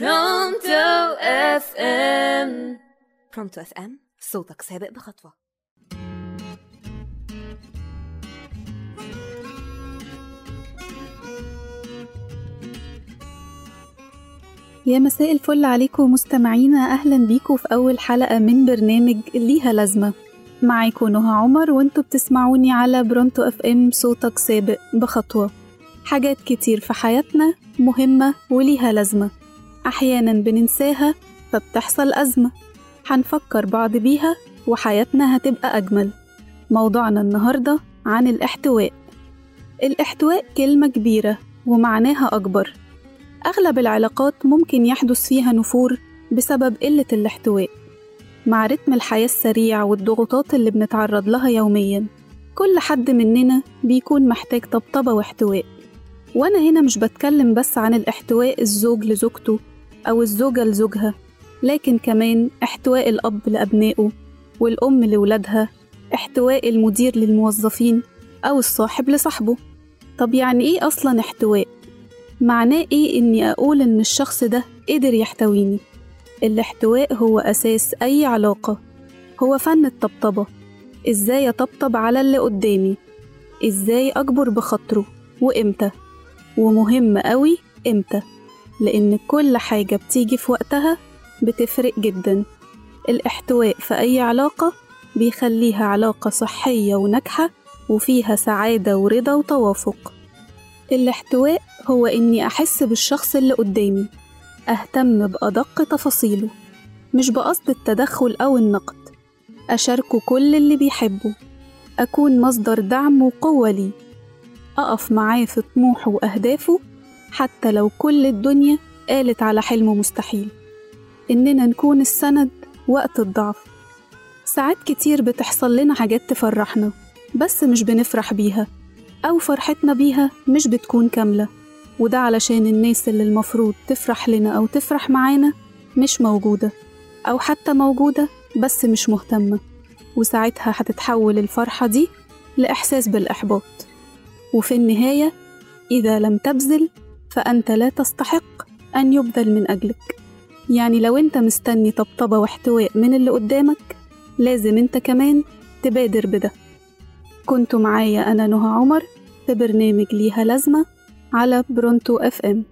Pronto FM Pronto FM صوتك سابق بخطوة. يا مساء الفل عليكم مستمعينا أهلا بيكم في أول حلقة من برنامج ليها لازمة. معاكم نهى عمر وانتوا بتسمعوني على Pronto FM صوتك سابق بخطوة. حاجات كتير في حياتنا مهمة وليها لازمة. أحيانا بننساها فبتحصل أزمة. هنفكر بعض بيها وحياتنا هتبقى أجمل. موضوعنا النهاردة عن الاحتواء. الاحتواء كلمة كبيرة ومعناها أكبر. أغلب العلاقات ممكن يحدث فيها نفور بسبب قلة الاحتواء. مع رتم الحياة السريع والضغوطات اللي بنتعرض لها يوميا كل حد مننا بيكون محتاج طبطبة واحتواء. وأنا هنا مش بتكلم بس عن الاحتواء الزوج لزوجته أو الزوجة لزوجها لكن كمان احتواء الأب لأبنائه والأم لولادها احتواء المدير للموظفين أو الصاحب لصاحبه. طب يعني إيه أصلا احتواء؟ معناه إيه إني أقول إن الشخص ده قدر يحتويني؟ الاحتواء هو أساس أي علاقة. هو فن الطبطبة. إزاي أطبطب على اللي قدامي؟ إزاي أجبر بخاطره؟ وإمتى؟ ومهم أوي إمتى؟ لأن كل حاجة بتيجي في وقتها بتفرق جدا. الإحتواء في أي علاقة بيخليها علاقة صحية وناجحة وفيها سعادة ورضا وتوافق. الاحتواء هو إني أحس بالشخص اللي قدامي أهتم بأدق تفاصيله مش بقصد التدخل أو النقد. أشاركه كل اللي بيحبه أكون مصدر دعم وقوة ليه. أقف معاه في طموحه وأهدافه حتى لو كل الدنيا قالت على حلمه مستحيل. إننا نكون السند وقت الضعف. ساعات كتير بتحصل لنا حاجات تفرحنا بس مش بنفرح بيها أو فرحتنا بيها مش بتكون كاملة. وده علشان الناس اللي المفروض تفرح لنا أو تفرح معانا مش موجودة أو حتى موجودة بس مش مهتمة. وساعتها هتتحول الفرحة دي لإحساس بالإحباط. وفي النهاية إذا لم تبذل فأنت لا تستحق أن يبذل من أجلك. يعني لو أنت مستني طبطبة واحتواء من اللي قدامك لازم أنت كمان تبادر بده. كنت معايا أنا نهى عمر في برنامج ليها لازمة على برونتو أف إم.